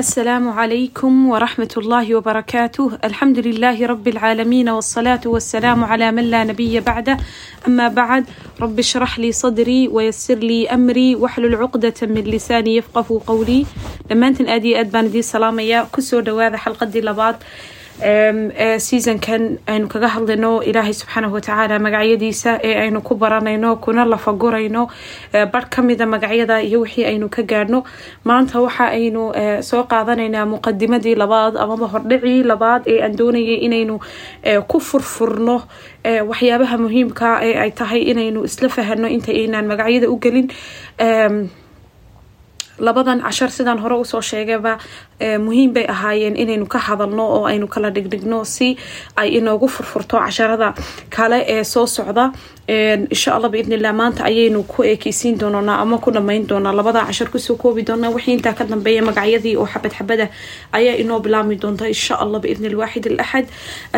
السلام عليكم ورحمة الله وبركاته الحمد لله رب العالمين والصلاة والسلام على من لا نبي بعده أما بعد رب اشرح لي صدري ويسر لي أمري واحلل عقدة من لساني يفقه قولي لما أنت أدي أدبان دي سلامية كسور دواذا حلقة دي لبعض seasonkan aynu kaga hadlayno ilaahay subxaanahu watacaala magacyadiisa ee aynu ku baranayno kuna lafagurayno. Bar kamida magacyada iyo wixii aynu ka gaadhno maanta waxa aynu soo qaadanaynaa muqadimadii labaad amaba hordhicii labaad ee aan doonayay inaynu ku furfurno waxyaabaha muhiimka ee ay tahay inaynu isla fahano inta aynaan magacyada u gelin labadan cashar sidaan hore u soo sheegayba muhiim bay ahaayeen inaynu ka hadalno oo aynu kala dhigdhigno si ay inoogu furfurto casharada kale ee soo socda. Insha allah biidnillah maanta ayaynu ku eekeysiin doonaa ama ku dhamayn doonaa. Labada cashar ku soo koobi doonaa. Wixii intaa ka dambeeya magacyadii oo xabad xabada ayaa inoo bilaabmi doonta insha allah biidni alwaaxid alaxad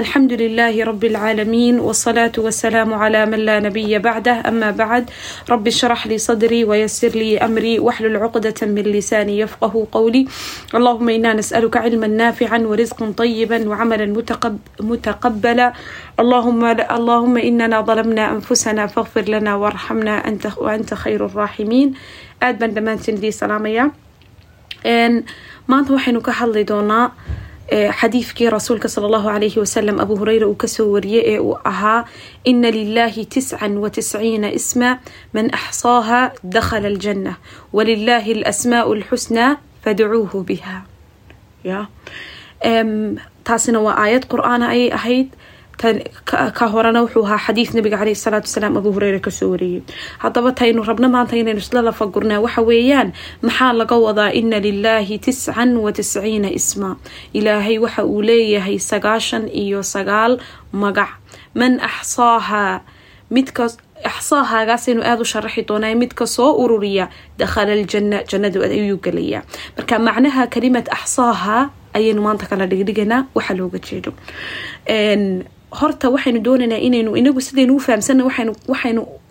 alxamdu lilaahi rabi alcaalamiin wasalaatu wasalaamu calaa man laa nabiya bacdah. Ama bacd rabi shrax lii sadrii wayasir lii amrii waxlul من لساني يفقه قولي اللهم إنا نسألك علما نافعا ورزقا طيبا وعملا متقب متقبلا اللهم اللهم إننا ظلمنا أنفسنا فاغفر لنا وارحمنا أنت وأنت خير الراحمين aad baan dhammaantiin idii salaamayaa maanta waxaynu ka hadli xadiidkii rasuulka sala allahu calayhi wasalam abu hureyra uu ka soo wariyey ee uu ahaa ina lilahi tiscan wa tisciina isma man axsaaha dakhala aljanna walilahi alasmaa'u alxusnaa fadcuuhu biha taasina waa aayad qur'aana ayay ahayd ka horena wuxuu ahaa xadiid nabiga caleyhi salaatu wasalaam abuu hureyra ka soo wariyey. Haddaba taynu rabno maanta inaynu isla lafagurnaa. Waxa weeyaan maxaa laga wadaa? Ina lilaahi tiscan wa tisciina isma. Ilaahay waxa uu leeyahay sagaashan iyo sagaal magac. Man axsaahaa midkas axsaahaagaasaynu aada u sharaxi doonaa midka soo ururiya dakhala aljanna jannadu ayuu gelayaa marka macnaha kalimad axsaaha ayaynu maanta kala dhigdhiganaa waxa looga jeedo horta waxaynu doonaynaa inaynu inagu sidaynu u fahamsana waxaynu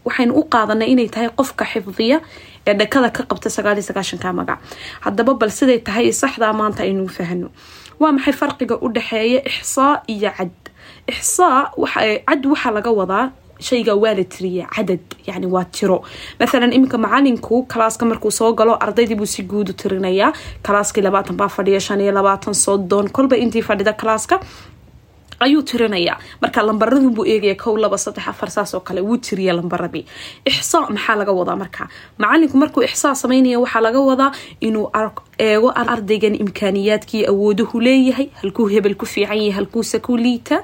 waxaynu u qaadanay inay tahay qofka xifdiya ee dhakada ka qabta sagaaliyo sagaashanka magac. Haddaba bal siday tahay saxdaa maanta aynu fahno waa maxay farqiga u dhexeeya ixsaa iyo cad? Ixsaa cad waxaa laga wadaa shayga waa la tiriya cadad yani waa tiro. Mathalan iminka macalinku kalaaska markuu soo galo ardaydii buu si guudu tirinayaa. Kalaaskii labaatan baa fadhiya shan iyo labaatan soddon kolba intii fadhida kalaaska ayuu tirinayaa. Marka lambaradun buu eegaya kow laba saddex afar saas kale wuu tiriya lambaradii ixsaa maxaa laga wadaa marka? Macalinku markuu ixsaa sameynaya waxaa laga wadaa inuu eego ardaygan imkaaniyaadkii awooduhu leeyahay halkuu hebel ku fiican yahay halkuuse ku liita.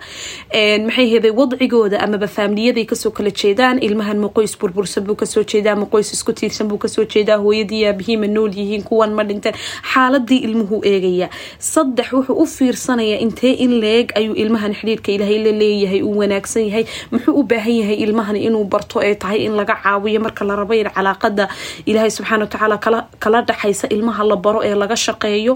Maxay heday wadcigooda amaba faamiliyaday ka soo kala jeedaan ilmahan ma qoys burbursan buu ka soo jeedaa ma qoys isku tiirsan buu ka soo jeedaa hooyadii aabihii nool yihiin kuwan ma dhinteen xaaladii ilmuhu eegaya. Saddex wuxuu u fiirsanaya intee in leeg ayuu ilmahan xidhiirka ilaahay la leeyahay uu wanaagsan yahay muxuu u baahan yahay ilmahan inuu barto ee tahay in laga caawiyo marka la rabo in calaaqada ilaahay subxaana watacaala kala dhaxaysa ilmaha la baro ee laga shaqeeyo.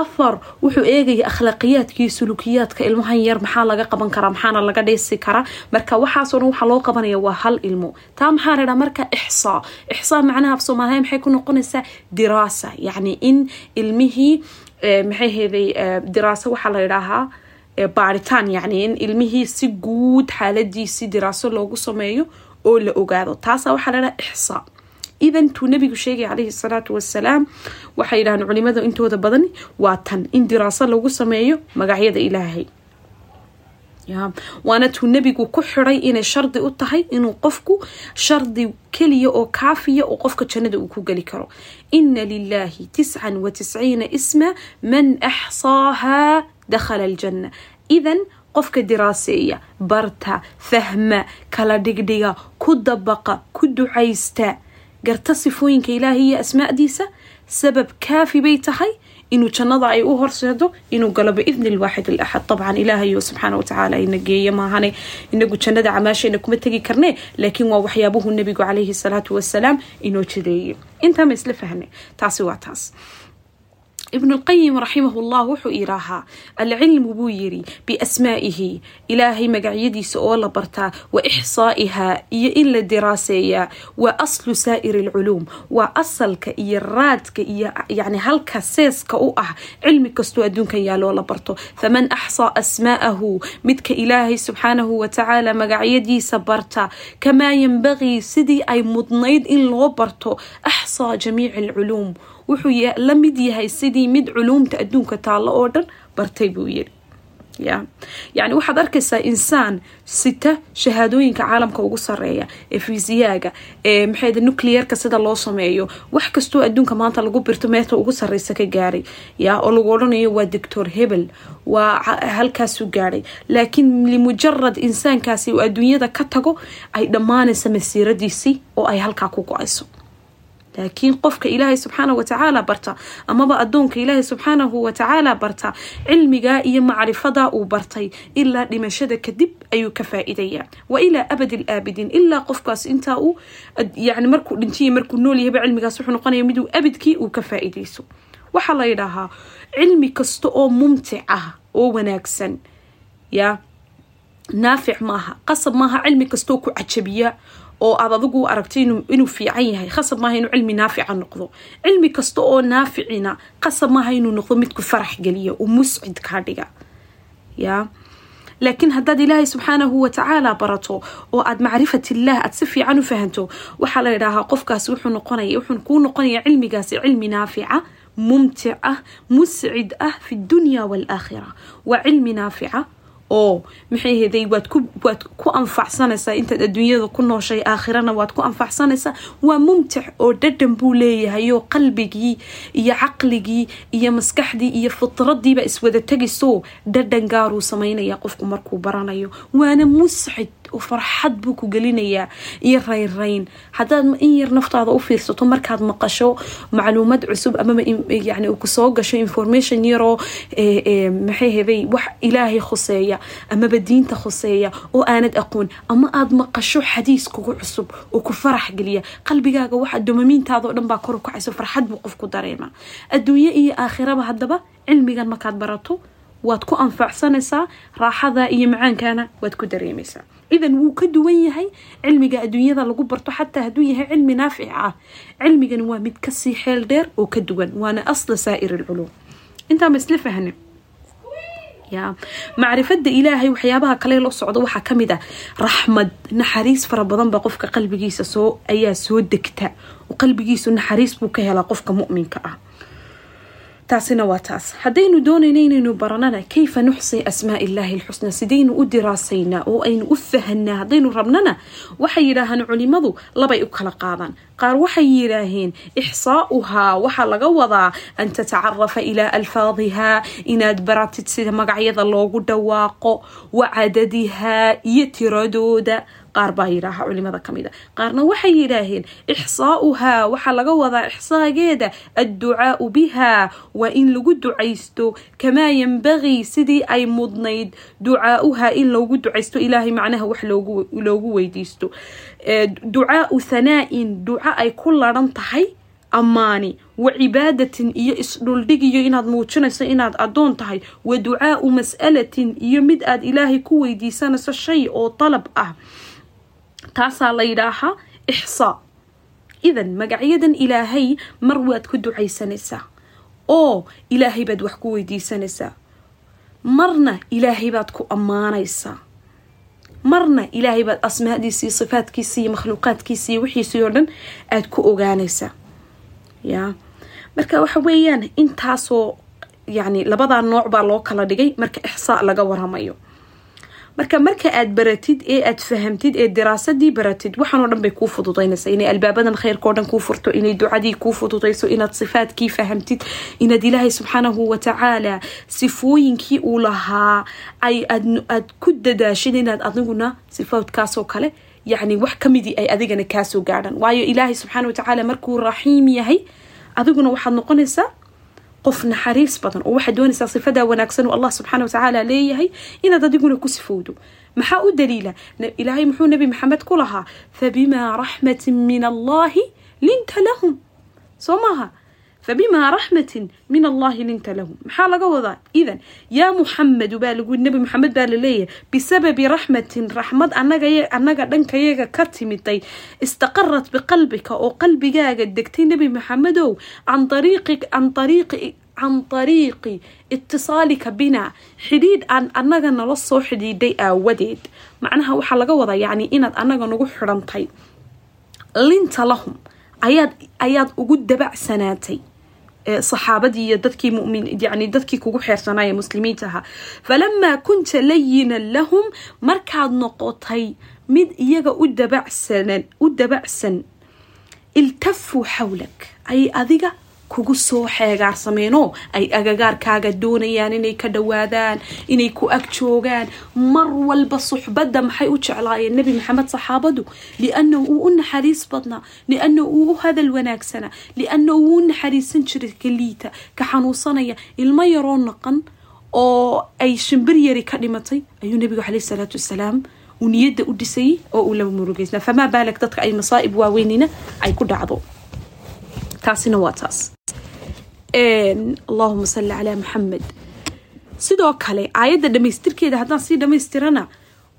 Afar wuxuu eegaya akhlaaqiyaadkii sulukiyaadka ilmahan yar maxaa laga qaban karaa maxaana laga dheesi karaa? Marka waxaasoo waxaa loo qabanaya waa hal ilmo. Taa maxaa ladhaa marka ixsaa ixsaa macnaha af soomaaliya maxay ku noqonaysaa? Diraasa yacni in ilmihii maxay heeday diraasa waxaa la idhaahaa baaritaan yacni in ilmihii si guud xaaladiisi diraaso loogu sameeyo oo la ogaado. Taasa waxaa ladhaha ixsaa idan tuu nabigu sheegay calayhi salaatu wasalaam waxay yidhahaan culimada intooda badan waa tan. In diraaso lagu sameeyo magacyada ilaahay waana tuu nebigu ku xiday inay shardi u tahay inuu qofku shardi keliya oo kaafiya oo qofka jannada uu ku geli karo. Ina lilaahi tiscan wa tisciina isma man axsaahaa dakhala aljanna. Idan qofka diraaseeya barta fahma kala dhigdhiga ku dabaqa ku ducaysta garta sifooyinka ilaahay iyo asmaadiisa sabab kaafi bay tahay inuu jannada ay u horseedo inuu galo biidni lwaaxid alaxad dabcan ilaahayo subxaana watacaala ina geeya maahane inagu jannada camaashayna kuma tegi karne laakiin waa waxyaabuhu nabigu calayhi salaatu wasalaam inoo jideeyay intaa ma isla fahne taasi waa taas ibnu lqayim raximahullah wuxuu yidhaahaa alcilmu buu yiri biasmaa'ihi ilaahay magacyadiisa oo la bartaa wa ixsaa'ihaa iyo in la diraaseeyaa waa aslu saa'iri alculuum waa asalka iyo raadka iyo yani halka seeska u ah cilmi kastoo adduunkan yaaloo la barto. Faman axsaa asmaa'ahu midka ilaahay subxaanahu watacaala magacyadiisa barta. Kamaa yanbagii sidii ay mudnayd in loo barto axsaa jamiici alculuum wuxuu la mid yahay sidii mid culuumta adduunka taallo oo dhan bartay buu yiri ya yani waxaad arkaysaa insaan sita shahaadooyinka caalamka ugu sareeya ee fiisiyaaga ee maxay nucleerka sida loo sameeyo. Wax kastoo adduunka maanta lagu birto meeta ugu sareysa ka gaaray. Ya oo lagu odhanayo waa doctor hebel. Waa halkaasuu gaadhay laakiin limujarad insaankaasi uu adduunyada ka tago ay dhammaanaysa masiiradiisii oo ay halkaa ku go'ayso laakiin qofka ilaahay subxaanahu watacaala barta amaba addoonka ilaahay subxaanahu watacaala barta cilmigaa iyo macrifadaa uu bartay ilaa dhimashada kadib ayuu ka faa-idayaa wa ilaa abadi alaabidiin ilaa qofkaas intaa uu yani markuu dhintiya markuu nool yahayba cilmigaas wuxuu noqonaya miduu abidkii uu ka faa-idayso waxaa la yidhaahaa cilmi kasta oo mumtic ah oo wanaagsan yaa naafic maaha. Qasab maaha cilmi kastoo ku cajabiya oo aad adigu aragto inuu fiican yahay. Khasab maaha inuu cilmi naafica noqdo. Cilmi kasta oo naaficina qasab maaha inuu noqdo midku farax geliya uu muscid kaa dhiga. Ya? Laakiin haddaad ilaahay subxaanahu watacaala barato oo aad macrifatillah aad si fiican u fahanto waxaa la yidhaahaa qofkaas wuxuu noqonaya wuxuu kuu noqonaya cilmigaasi cilmi naafica mumtic ah muscid ah fi dunya waalaakhira waa cilmi naafica oo maxay heday waad ku anfacsanaysaa. Intaad adduunyada ku nooshay aakhirana waad ku anfacsanaysaa. Waa mumtic oo dhadhan buu leeyahay oo qalbigii iyo caqligii iyo maskaxdii iyo fitradiiba iswada tegaysoo dhadhan gaaruu samaynaya qofku markuu baranayo. Waana muscid farxad buu ku gelinayaa iyo raynrayn haddaad in yar naftaada u fiirsato markaad maqasho macluumad cusub amaba yani ku soo gasho information yaroo maxay heday wax ilaahay khuseeya amaba diinta khuseeya oo aanad aqoon. Ama aada maqasho xadiis kugu cusub oo ku farax geliya. Qalbigaaga waxa domamiintaadao dhan baa kor u kacayso farxad buu qofku dareema. Adduunye iyo aakhiraba haddaba cilmigan markaad barato waad ku anfacsanaysaa raaxada iyo macaankana waad ku dareemaysaa. Idan wuu ka duwan yahay cilmiga adduunyada lagu barto xataa hadduu yahay cilmi naafic ah. Cilmigan waa mid ka sii xeel dheer oo ka duwan waana asla saa'ir alculuum intaa ma isla fahne macrifada ilaahay waxyaabaha kale loo socdo waxaa ka mid ah. Raxmad naxariis fara badan ba qofka qalbigiisa soo ayaa soo degta. Qalbigiisu naxariis buu ka helaa qofka muminka ah taasina waa taas. Haddaynu doonayno inaynu baranana kayfa nuxsi asmaa illaahi alxusna sidaynu u diraasaynaa oo aynu u fahanaa haddaynu rabnana waxay yidhaahaan culimadu labay u kala qaadaan qaar waxay yidhaaheen ixsaa'uhaa waxaa laga wadaa an tatacarafa ilaa alfaadihaa inaad baratid sida magacyada loogu dhawaaqo wa cadadihaa iyo tiradooda. Qaar baa yidhaaha culimada ka mid a. Qaarna waxay yidhaaheen ixsaa'uhaa waxaa laga wadaa ixsaageeda adducaau bihaa waa in lagu ducaysto kamaa yanbagii sidii ay mudnayd ducaauhaa in loogu ducaysto ilaahay macnaha wax loogu weydiisto. Ducaau hanaa'in duco ay ku laran tahay ammaani wa cibaadatin iyo isdhuldhigiyo inaad muujinayso inaad addoon tahay wa ducaau mas'alatin iyo mid aad ilaahay ku weydiisanayso shay oo dalab ah. Taasaa la yidhaahaa ixsaa idan magacyadan ilaahay mar waad ku ducaysanaysaa oo ilaahay baad wax ku weydiisanaysaa. Marna ilaahay baad ku ammaanaysaa marna ilaahay baad iyo makhluuqaadkiisi iyo wixiisii oo dhan aada ku ogaanaysaa. Ya. Marka waxa weeyaan intaasoo yacni labadaa nooc baa loo kala dhigay marka ixsaa laga waramayo marka marka aad baratid ee aad fahamtid ee diraasadii baratid waxaanoo dhan bay kuu fududaynaysaa inay albaabadan khayrkao dhan kuu furto inay ducadii kuu fududayso inaad sifaadkii fahamtid inaad ilaahay subxaanahu watacaala sifooyinkii uu lahaa ay aad ku dadaashid inaad adiguna sifaadkaasoo kale yacni wax kamidii ay adigana kaasoo gaadhaan. Waayo ilaahay subxaana watacaala markuu raxiim yahay adiguna waxaad noqonaysaa qof naxariis badan oo waxaad doonaysaa sifadaa wanaagsan oo allah subxaana watacaala leeyahay inaad adiguna ku sifowdo maxaa u daliila? Ilaahay muxuu nabi maxamed ku lahaa fabimaa raxmatin min allahi linta lahum. Soo maaha fabimaa raxmatin min allahi linta lahum maxaa laga wadaa idan yaa muxamedu baa lagu nebi muxamed baa la leeyahay bisababi raxmatin raxmad anaga dhankayaga ka timiday istaqarat biqalbika oo qalbigaaga degtay nebi maxamedow can ariiqi can ariiqi itisaalika binaa xidhiidh aan annaga nala soo xidhiidhay aawadeed macnaha waxaa laga wadaa yacni inaad annaga nagu xidhantay linta lahum ayaad ugu dabacsanaatay saxaabadii iyo dadkii mumin yani dadkii kugu xeersanaaye muslimiinta ahaa falamaa kunta layinan lahum markaad noqotay mid iyaga u dabacsanan u dabacsan iltafuu xawlak ay adiga kugu soo xeegaarsameenoo ay agagaarkaaga doonayaan inay ka dhowaadaan inay ku ag joogaan. Mar walba suxbadda maxay u jeclaayeen nebi maxamed saxaabadu? Liannahu uu u naxariis badnaa liannahu uu u hadal wanaagsanaa liannahu wuu u naxariisan jiray ka liita ka xanuunsanaya ilmo yaroo naqan oo ay shimbir yari ka dhimatay. Ayuu nebigu caleyhi salaatu wasalaam uu niyadda u dhisayay oo uu laba murugeysnaa famaa baalag dadka ay masaa'ib waaweynina ay ku dhacdo taasina waa taas. Allahuma salli calaa maxamed sidoo kale aayadda dhamaystirkeeda haddaan sii dhamaystirana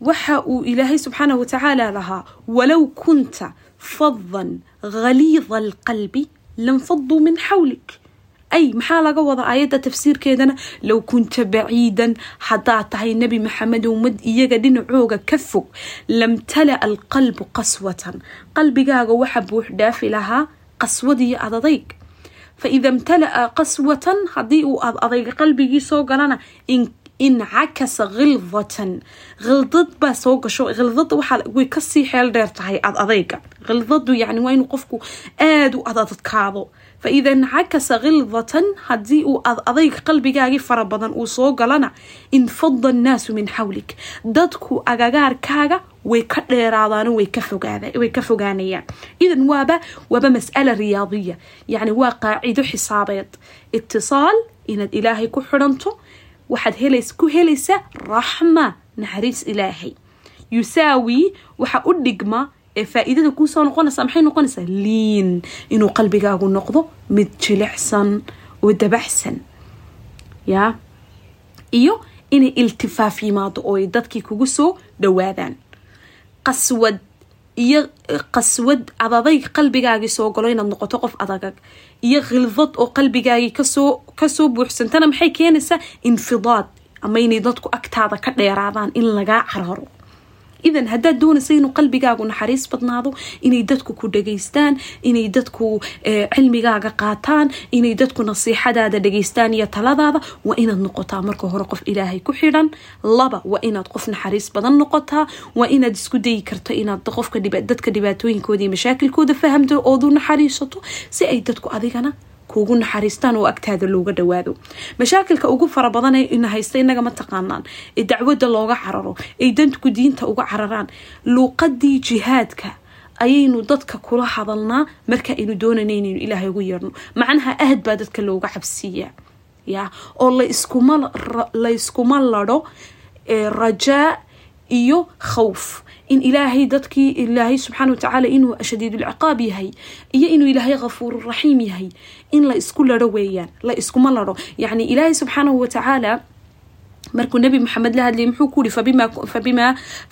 waxa uu ilaahay subxaanahu watacaala lahaa walow kunta fadan ghaliida alqalbi lanfaduu min xawlik. Ay maxaa laga wada aayadda tafsiirkeedana? Low kunta baciidan haddaad tahay nebi maxamed ummad iyaga dhinacooga ka fog lam tala alqalbu qaswatan. Qalbigaaga waxa buux dhaafi lahaa qaswadiyo adadayg. Fa ida imtala'a qaswatan haddii uu ad adayga qalbigii soo galana incakasa khildatan khildad baa soo gasho khildada waxaa way ka sii xeel dheer tahay ad adayga. Khildadu yani waa inuu qofku aada u adadkaado fa ida incakasa khildatan haddii uu ad adayga qalbigaagii fara badan uu soo galana infada annaasu min xawlik dadku agagaarkaaga way ka dheeraadaan way ka fogaanayaan idan waaba waaba mas'ala riyaadiya yacni waa qaacido xisaabeed itisaal inaad ilaahay ku xidhanto waxaad helays ku helaysaa raxma naxariis ilaahay yusaawi waxa u dhigma ee faa-iidada kuusoo noqonaysa maxay noqonaysaa liin inuu qalbigaagu noqdo mid jilicsan oo dabaxsan yaa iyo inay iltifaaf yimaado oo ay dadkii kugu soo dhawaadaan qaswad iyo qaswad adadayg qalbigaagii soo galo inaad noqoto qof adagag iyo khildad oo qalbigaagii ka soo ka soo buuxsantana maxay keenaysaa infidaad ama inay dadku agtaada ka dheeraadaan in lagaa cararo idan haddaad doonaysa inuu qalbigaagu naxariis badnaado inay dadku ku dhageystaan inay dadku cilmigaaga qaataan inay dadku nasiixadaada dhageystaan iyo taladaada waa inaad noqotaa marka hore qof ilaahay ku xidhan. Laba waa inaad qof naxariis badan noqotaa. Waa inaad isku dayi karto inaad qofka dadka dhibaatooyinkooda iyo mashaakilkooda fahamto oodu naxariisato si ay dadku adigana kuugu naxariistaan oo agtaada looga dhawaado. Mashaakilka ugu fara badan ee ina haysta inaga ma taqaanaan. Ee dacwadda looga cararo ay dadku diinta uga cararaan. Luuqadii jihaadka ayaynu dadka kula hadalnaa marka aynu doonayna inaynu ilaahay ugu yeerno. Macnaha ahad baa dadka looga cabsiiyaa ya oo la yskuma ladho rajaa iyo khawf. In ilaahay dadkii ilaahay subxaana watacaala inuu shadiidulciqaab yahay iyo inuu ilaahay khafuururaxiim yahay. In la isku ladho weeyaan la iskuma ladho yacni ilaahay subxaanahu watacaala markuu nebi maxamed la hadlayay muxuu ku yihi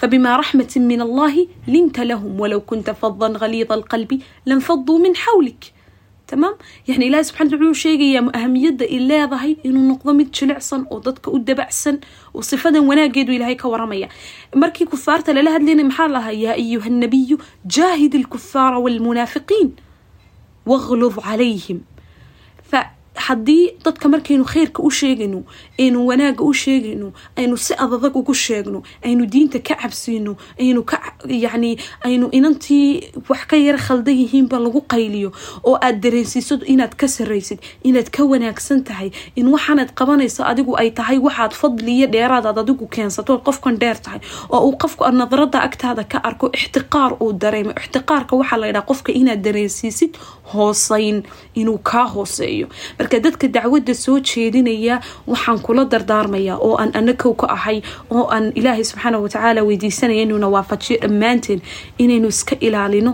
fabimaa raxmatin min allahi linta lahum walow kunta fadan khaliida alqalbi lanfaduu min xawlik tamaam yani ilahi subxana wataala wuxuu sheegayaa ahamiyadda ay leedahay inuu noqdo mid jilicsan oo dadka u dabacsan oo sifadan wanaageedu ilaahay ka waramaya. Markii kufaarta lala hadlayna maxaa lahaa yaa ayuha nabiyu jaahid alkufaara waalmunaafiqiin waqlud calayhim haddii dadka markaynu kheyrka u sheegayno aynu wanaaga u sheegayno aynu si adadag ugu sheegno aynu diinta ka cabsiino aynu ka yacni aynu inantii wax ka yara khaldan yihiinba lagu qayliyo oo aad dareensiiso inaad ka saraysid inaad ka wanaagsan tahay in waxaanaad qabanayso adigu ay tahay waxaad fadliyo dheeraadaad adigu keensato qofkan dheer tahay oo uu qofku nadarada agtaada ka arko ixtiqaar uu dareemo. Ixtiqaarka waxaa la ydhaha qofka inaad dareensiisid hooseyn inuu kaa hooseeyo marka dadka dacwadda soo jeedinaya waxaan kula dardaarmayaa oo aan anakow ka ahay oo aan ilaahay subxaana watacaala weydiisanaya inuuna waafajiyo dhammaanteen inaynu iska ilaalino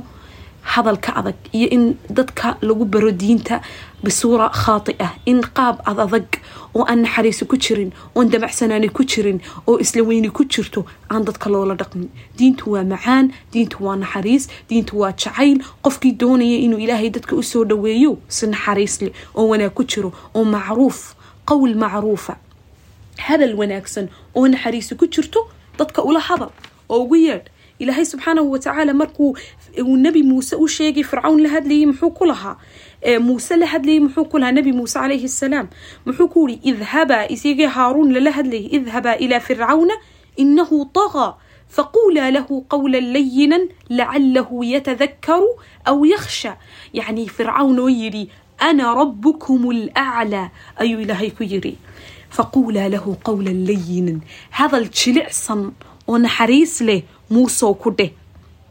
hadalka adag iyo in dadka lagu baro diinta bisuura khaati ah in qaab ad adag oo aan naxariisi ku jirin oon damacsanaani ku jirin oo isla weyni ku jirto aan dadka loola dhaqmin. Diintu waa macaan diintu waa naxariis diintu waa jacayl. Qofkii doonaya inuu ilaahay dadka u soo dhaweeyo si naxariis leh oo wanaag ku jiro oo macruuf qowl macruufa. Hadal wanaagsan oo naxariisi ku jirto dadka ula hadal oo ugu yeedh ilaahay subxaanahu watacaala markuu uu nebi muuse u sheegay fircawn la hadlayay muxuu ku lahaa muuse la hadlayay muxuu ku lahaa nebi muuse calayhi salaam muxuu ku yiri idhabaa isagii haaruun lala hadlayay idhabaa ilaa fircawna inahu tagaa فقولا له قولا لينا لعله يتذكر أو يخشى يعني فرعون يري أنا ربكم الأعلى أي إلهي كيري فقولا له قولا لينا هذا الجلعصن ونحريس muusow ku dheh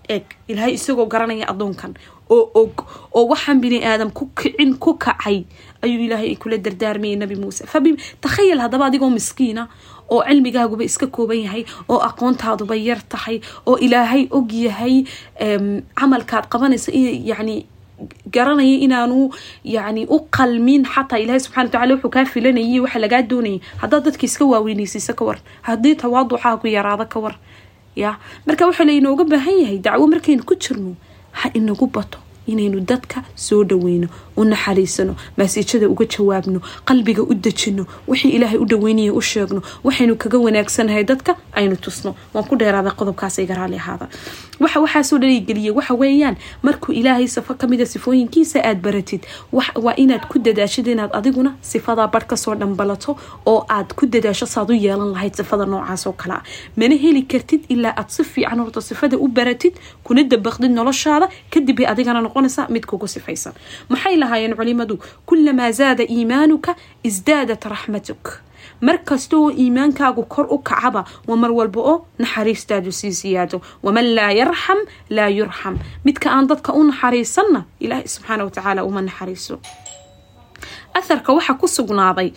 eeg ilaahay isagoo garanaya adoonkan oo og oo waxaan bini aadam ku kicin ku kacay ayuu ilaahay kula dardaarmayay nabi muuse. Takhayal haddaba adigoo miskiina oo cilmigaaguba iska kooban yahay oo aqoontaaduba yar tahay oo ilaahay og yahay camalkaad qabanaysa yani garanaya inaanu yani u qalmin xataa ilaahay subxana wataala wuxuu kaa filanayay waxa lagaa doonayay haddaad dadka iska waaweynaysiisa ka war haddii tawaaducahaku yaraada ka war ya marka waxaa lainooga baahan yahay dacwo markaynu ku jirno ha inagu bato inaynu dadka soo dhaweyno u naxariisano maasiijada uga jawaabno qalbiga u dejino wixii ilaahay u dhaweynaya u sheegno waxaynu kaga wanaagsanahay dadka aynu tusno. Waan ku dheeraaday qodobkaas iga raali ahaada. Waxa waxaasoo dhalageliya waxa weeyaan markuu ilaahay sifo kamida sifooyinkiisa aad baratid waa inaad ku dadaashid inaad adiguna sifadaa bar ka soo dhambalato oo aad ku dadaasho saad u yeelan lahayd sifada noocaas oo kale. Ah mana heli kartid ilaa aad si fiican horta sifada u baratid kuna dabaqdid noloshaada kadib adigana noqonaysaa mid kugu sifaysan. Maxay lahaayeen culimadu? Kulamaa zaada iimaanuka isdaadat raxmatuk mar kasta oo iimaankaagu kor u kacaba waa mar walba oo naxariistaadu sii siyaado waman laa yarxam laa yurxam midka aan dadka u naxariisanna ilaahay subxaana watacaala uma naxariiso atharka waxa ku sugnaaday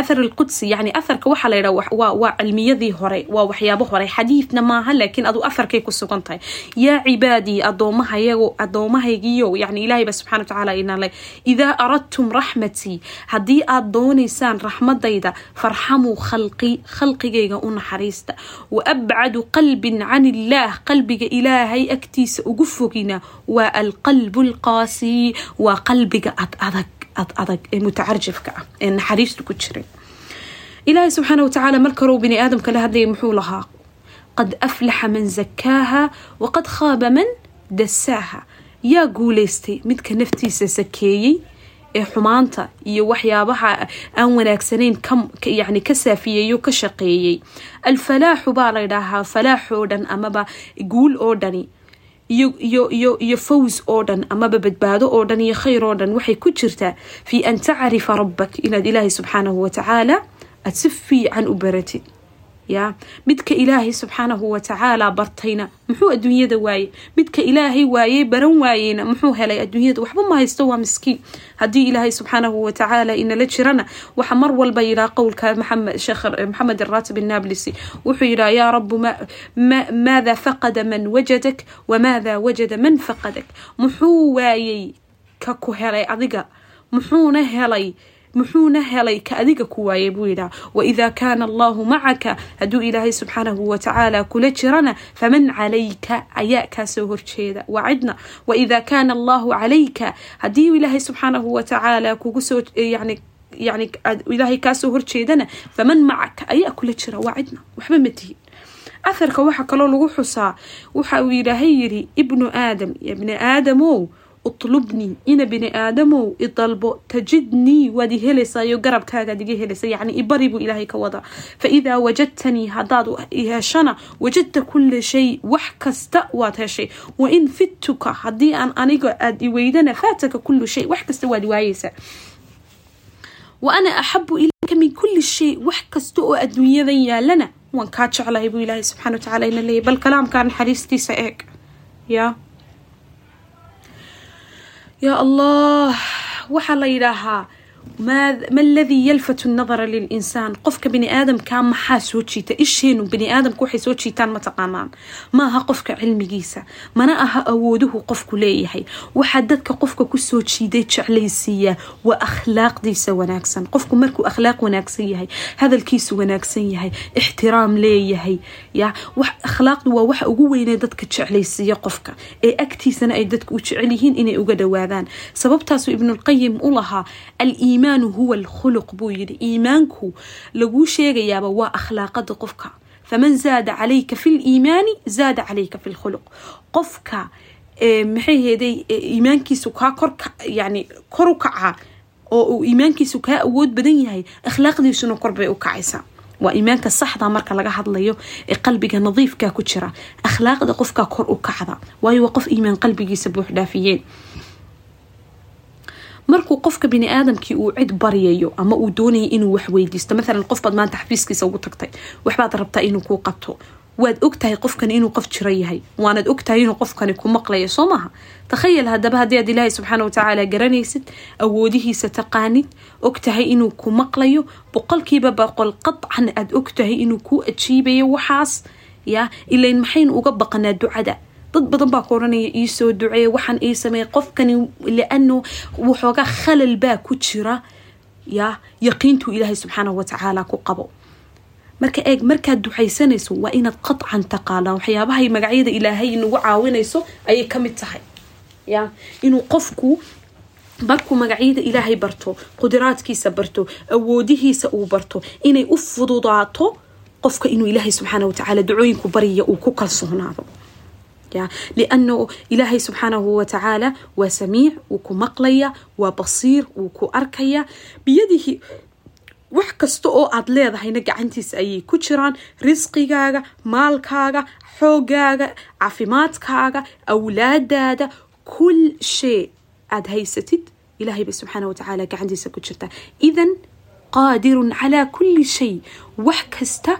athar alqudsi yani atharka waxaa la yidhaha waa cilmiyadii hore waa waxyaabo hore. Xadiidna maaha laakiin adu atharkay ku sugan tahay. Yaa cibaadii adoomahayago adoomahaygiyo yani ilaahayba subxana watacaala inale idaa aradtum raxmatii haddii aad doonaysaan raxmadayda farxamuu khalqi khalqigayga u naxariista. Wa abcadu qalbin can illaah qalbiga ilaahay agtiisa ugu fogina waa alqalbu alqaasi waa qalbiga ad adag ad adag ee mutacarjifka ah ee naxariistu ku jiray. Ilaahay subxaana watacaala marka horou bini aadamka la hadlayay muxuu lahaa qad aflaxa man zakaaha waqad khaaba man dasaaha yaa guulaystay midka naftiisa sakeeyey ee xumaanta iyo waxyaabaha aan wanaagsanayn yani ka saafiyeeyo ka shaqeeyey. Alfalaaxu baa la ydhaahaa falaax dhan amaba guul oo dhani iyo faws oo dhan amaba badbaado oo dhan iyo khayr oo dhan waxay ku jirtaa fi an tacrifa rabbak inaad ilaahay subxaanahu watacaala aada si fiican u baratid ya midka ilaahay subxaanahu watacaala bartayna muxuu adduunyada waayey? Midka ilaahay waayey baran waayeyna muxuu helay adduunyada? Waxba ma haysto waa miskiin. Haddii ilaahay subxaanahu watacaala inala jirana waxa mar walba yidhaha qowlka maxamed araatib annablisi wuxuu yidhaha yaa rabu maada faqada man wajadak wamaada wajada man faqadak muxuu waayey ka ku helay adiga? Muxuuna helay muxuuna helay ka adiga ku waayay buu yidhaha waidaa kaana allahu macaka hadduu ilaahay subxaanahu watacaala kula jirana faman calayka ayaa kaasoo horjeeda waa cidna waidaa kaana allahu calayka haddii ilaahay subxaanahu watacaala kugu soo yani yani ilaahay kaasoo horjeedana faman macaka ayaa kula jira waa cidna waxba ma tihin atharka waxaa kaloo lagu xusaa waxa uu ilaahay yidhi ibnu aadam ya bni aadamow utlubnii ina bini aadamow idalbo tajidnii waad i helaysayo garabkaagaad iga helaysa yani ibari buu ilaahay ka wadaa. Fa idaa wajadtanii haddaad heshana wajadta kula shay wax kasta waad heshay. Wa in fidtuka haddii aan aniga aad i weydana faataka kulu shay wax kasta waad waayeysaa wa ana axabu ilayka min kuli shay wax kasta oo adduunyadan yaalana waan kaa jeclahay buu ilaahay subxana watacaala ina leeyay bal kalaamkaa naxariistiisa eeg. Yaa yaa allah waxaa la yidhaahaa ma aladii yalfatu nadara lilinsaan qofka bini aadamkaa maxaa soo jiita isheenu bini aadamka waxay soo jiitaan ma taqaanaan maaha qofka cilmigiisa mana aha awooduhu qofku leeyahay waxaa dadka qofka ku soo jiiday jeclaysiiyaa waa akhlaaqdiisa wanaagsan qofku markuu akhlaaq wanaagsan yahay hadalkiisu wanaagsan yahay ixtiraam leeyahay ya akhlaaqdu waa waxa ugu weynee dadka jeclaysiiya qofka ee agtiisana ay dadka u jecel yihiin inay uga dhawaadaan sababtaasuu ibnulqayim u lahaa aliimaanu huwa alkhuluq buu yidhi. Iimaanku laguu sheegayaaba waa akhlaaqada qofka. Faman zaada calayka fi liimaani zaada calayka fi lkhuluq qofka maxay heeday iimaankiisu kaa kor yani kor u kaca oo uu iimaankiisu kaa awood badan yahay akhlaaqdiisuna kor bay u kacaysaa. Waa iimaanka saxda marka laga hadlayo ee qalbiga nadiifka ku jira. Akhlaaqda qofkaa kor u kacda waayo waa qof iimaan qalbigiisa buux dhaafiyeen markuu qofka bini aadamkii uu cid baryayo ama uu doonayay inuu wax weydiisto maalan qofbaad maanta xafiiskiisa ugu tagtay waxbaad rabtaa inuu kuu qabto. Waad ogtahay qofkan inuu qof jiro yahay. Waanad ogtahay inuu qofkani ku maqlayo soo maaha takhayal hadaba haddii aad ilaahay subxaana watacaala garanaysid awoodihiisa taqaanid ogtahay inuu ku maqlayo boqolkiiba boqol qadcan aad ogtahay inuu kuu ajiibayo waxaas ya ilayn maxaynu uga baqanaa ducada dad badan baa ku oranaya iisoo duceeya waxaan ii sameeya qofkani liano waxoogaa khalal baa ku jira ya yaqiintuu ilaahay subxaanahu watacaala ku qabo. Marka eeg markaad ducaysanayso waa inaad qadcan taqaanaa waxyaabahay magacyada ilaahay inagu caawinayso ayay ka mid tahay ya. Inuu qofku markuu magacyada ilaahay barto qudiraadkiisa barto awoodihiisa uu barto inay u fududaato qofka inuu ilaahay subxaana watacaala ducooyinku barya uu ku kalsoonaado ilaahay samiic wuu ku maqlaya waa basiir wuu ku arkaya biyadihi wax kasta oo aad leedahayna gacantiisa ayay ku jiraan risqigaaga maalkaaga xoogaaga caafimaadkaaga awlaadaada kul shay aad haysatid ilahay bay subxaana watacaala gacantiisa ku jirtaa idan qaadirun calaa kulli shay wax kasta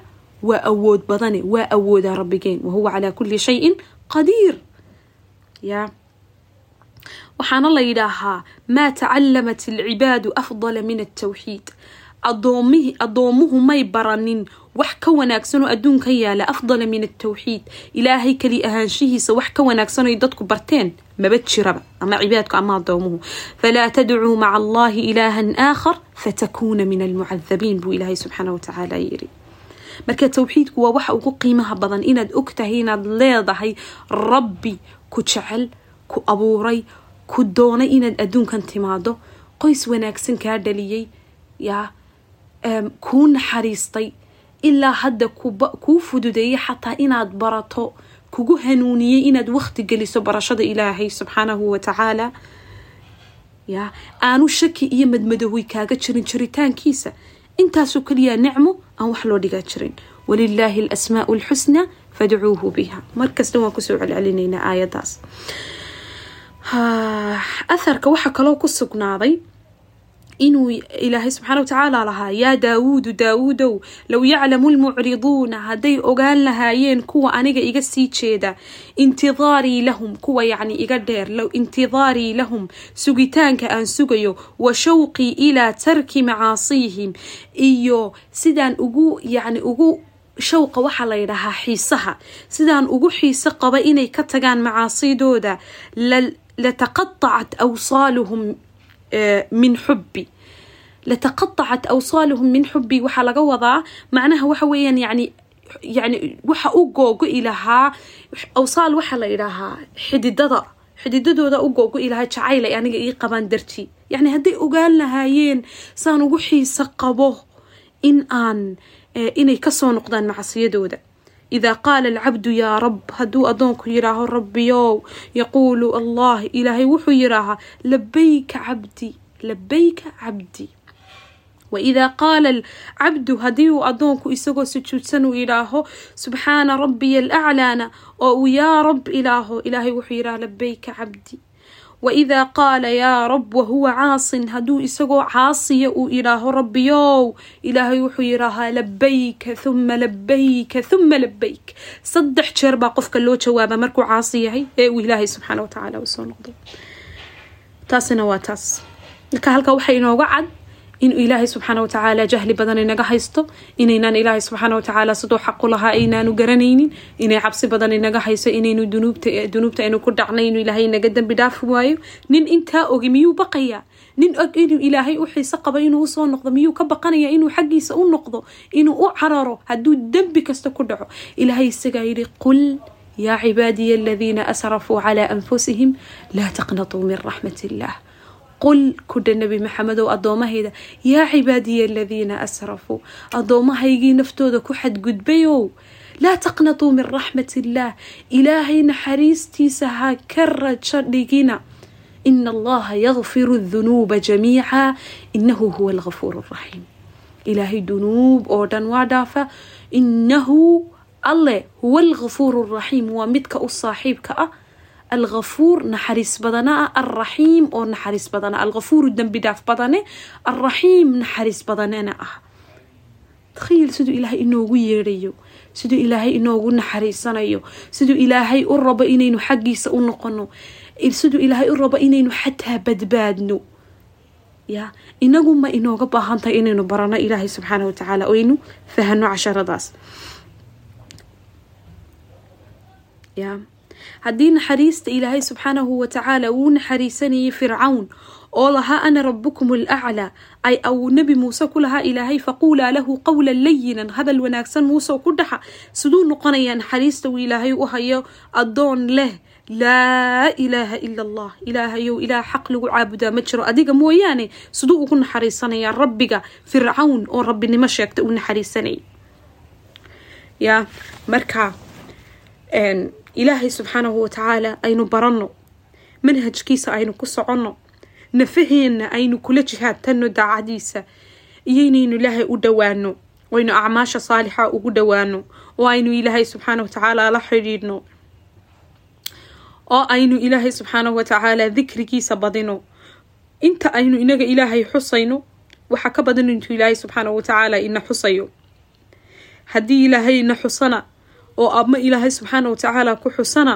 waa awood badane waa awoodaa rabbigeen wahuwa calaa kulli shayin qadiir ya waxaana la yidhaahaa maa tacalamat alcibaadu afdala min altawxiid adoomihii addoomuhu may baranin wax ka wanaagsanoo adduunka yaalla afdala min altawxiid ilaahay keli ahaanshihiisa wax ka wanaagsanoo dadku barteen maba jiraba ama cibaadku ama addoomuhu falaa tadcuu maca allahi ilaahan aakhar fatakuuna min almucadabiin buu ilaahay subxaana watacaala yiri marka tawxiidku waa waxa ugu qiimaha badan inaad ogtahay inaad leedahay rabbi ku jecel ku abuuray ku doonay inaad adduunkan timaado. Qoys wanaagsan kaa dhaliyey yaa kuu naxariistay ilaa hadda kuu fududeeyay xataa inaad barato kugu hanuuniyey inaad waqti geliso barashada ilaahay subxaanahu watacaala ya aanu shaki iyo madmadowey kaaga jirin jiritaankiisa intaasoo keliya nicmo aan wax loo dhigaa jirin. Walilaahi alasmaau alxusnaa fadcuuhu biha. Markasta waan ku soo celcelinaynaa aayadaas. Atharka waxaa kaloo ku sugnaaday inuu ilaahay subxaana watacaala lahaa yaa daawuudu daawuudow low yaclamu lmucriduuna hadday ogaan lahaayeen kuwa aniga iga sii jeeda intidaarii lahum kuwa yacni iga dheer low intidaarii lahum sugitaanka aan sugayo wa shawqii ilaa tarki macaasiyihim iyo sidaan ugu yacni ugu shawqa waxaa la yidhahaa xiisaha sidaan ugu xiiso qaba inay ka tagaan macaasidooda lataqatacat awsaaluhum min xubi lataqatacat awsaaluhum min xubi waxaa laga wadaa macnaha waxa weeyaan yani yani waxa u googo-i lahaa awsaal waxaa la yidhaahaa xididada xididadooda u googo-i lahaa jacayl ay aniga ii qabaan dartii yani hadday ogaan lahaayeen saan ugu xiiso qabo in aan inay ka soo noqdaan macsiyadooda idaa qaala alcabdu yaa rab hadduu addoonku yidhaaho rabbiyow yaquulu allah ilaahay wuxuu yidhaahaa labayka cabdi labayka cabdi waidaa qaala alcabdu haddii uu addoonku isagoo sujuudsan uu yidhaaho subxaana rabbiya alaclaana oo uu yaa rab ilaaho ilaahay wuxuu yidhaha labayka cabdi waidaa qaala yaa rab wahuwa caasin hadduu isagoo caasiya uu idhaaho rabbiyow ilaahay wuxuu yidhaahaa labayka huma labayka huma labayk saddex jeer baa qofka loo jawaaba markuu caasi yahay ee uu ilaahay subxaana watacaala u soo noqdo taasina waa taas marka halkaa waxaa inooga cad inuu ilaahay subxaana watacaala jahli badan inaga haysto inaynaan ilaahay subxaana watacaala siduu xaqu lahaa aynaanu garanaynin inay cabsi badan inaga hayso inaynu dunuubta aynu ku dhacnay inuu ilaahay inaga dembi dhaafi waayo. Nin intaa ogi miyuu baqayaa? Nin og inuu ilaahay u xiise qabo inuu u soo noqdo miyuu ka baqanaya inuu xaggiisa u noqdo inuu u cararo hadduu dembi kasta ku dhaco? Ilaahay isagaa yidhi qul yaa cibaadiya aladiina asrafuu calaa anfusihim laa taqnatuu min raxmat illah qul kudha nebi maxamedow addoommahayda yaa cibaadiya aladiina asrafuu addoomahaygii naftooda ku xadgudbayow laa taqnatuu min raxmat illaah ilaahay naxariistiisa ha ka rajo dhigina ina allaha yakfiru dunuuba jamiica inahu huwa algafuur raxiim ilaahay dunuub oo dhan waa dhaafa inahu alle huwa algafuur raxiim waa midka u saaxiibka ah algafuur naxariis badana ah alraxiim oo naxariis badana algafuuru dembi dhaaf badane alraxiim naxariis badanena ah takhiil siduu ilaahay inoogu yeedhayo siduu ilaahay inoogu naxariisanayo siduu ilaahay u rabo inaynu xaggiisa u noqono siduu ilaahay u rabo inaynu xataa badbaadno ya inagu ma inooga baahan tahay inaynu barano ilaahay subxaana watacaala oynu fahano casharadaas ya haddii naxariista ilaahay subxaanahu watacaala wuu naxariisanayay fircawn oo lahaa ana rabukum alaclaa ay au nebi muuse ku lahaa ilaahay faquulaa lahu qowlan layinan hadal wanaagsan muuse ku dhaxa siduu noqonayaa naxariista uu ilaahay u hayo addoon leh laa ilaaha ila allah. Ilaahayow ilaah xaq lagu caabudaa ma jiro. Adiga mooyaane siduu ugu naxariisanayaa rabbiga fircawn oo rabbinimo sheegta uu naxariisanayay. Ya marka ilaahay subxaanahu watacaala aynu baranno. Manhajkiisa aynu ku soconno. Nafaheenna aynu kula jihaadtanno daacadiisa. Iyo inaynu ilaahay u dhowaano aynu acmaasha saalixa ugu dhowaano oo aynu ilaahay subxaana watacaala la xidhiidhno. Oo aynu ilaahay subxaanahu watacaala dikrigiisa badino inta aynu inaga ilaahay xusayno waxaa ka badan intuu ilaahay subxaanahu watacaala ina xusayo. Haddii ilaahay ina xusana oo ama ilaahay subxaana watacaala ku xusana.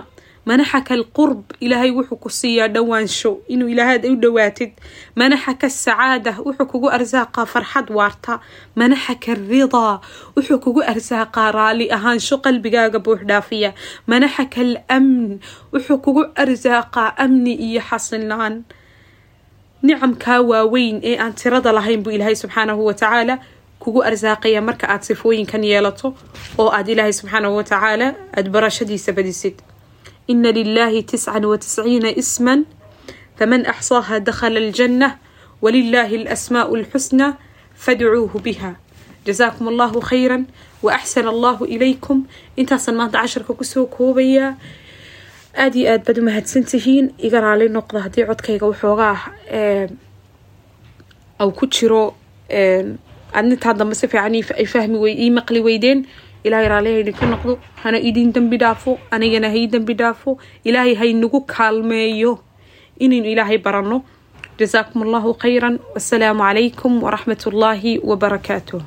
Manaxaka alqurb ilaahay wuxuu ku siiyaa dhowaansho inuu ilaahaad u dhowaatid manaxaka sacaada wuxuu kugu arsaaqaa farxad waarta. Manaxaka aridaa wuxuu kugu arsaaqaa raali ahaansho qalbigaaga buux dhaafiya. Manaxaka alamn wuxuu kugu arsaaqaa amni iyo xasilnaan nicamkaa waaweyn ee aan tirada lahayn buu ilaahay subxaanahu watacaala kugu arsaaqaya marka aad sifooyinkan yeelato oo aad ilaahay subxaanahu watacaala aada barashadiisa badisid. Ina lilahi tiscan watisciina isman faman axsaaha dakhala aljanna walilahi alasmaa'u alxusna fadcuuhu biha. Jasaakum allahu khayra wa axsana allahu ilaykum. Intaasaan maanta casharka ku soo koobayaa aada iyo aad baad u mahadsantihiin iga raali noqda haddii codkayga waxoogaa au ku jiro adnintaa dambe si fiican ay fahmi wey ii maqli weydeen ilaahay raaliha idinku noqdo hana idin dembi dhaafo anigana hay dembi dhaafo ilaahay haynagu kaalmeeyo inaynu ilaahay baranno jasaakum allahu khayra wasalaamu calaykum waraxmat ullaahi wabarakaatuh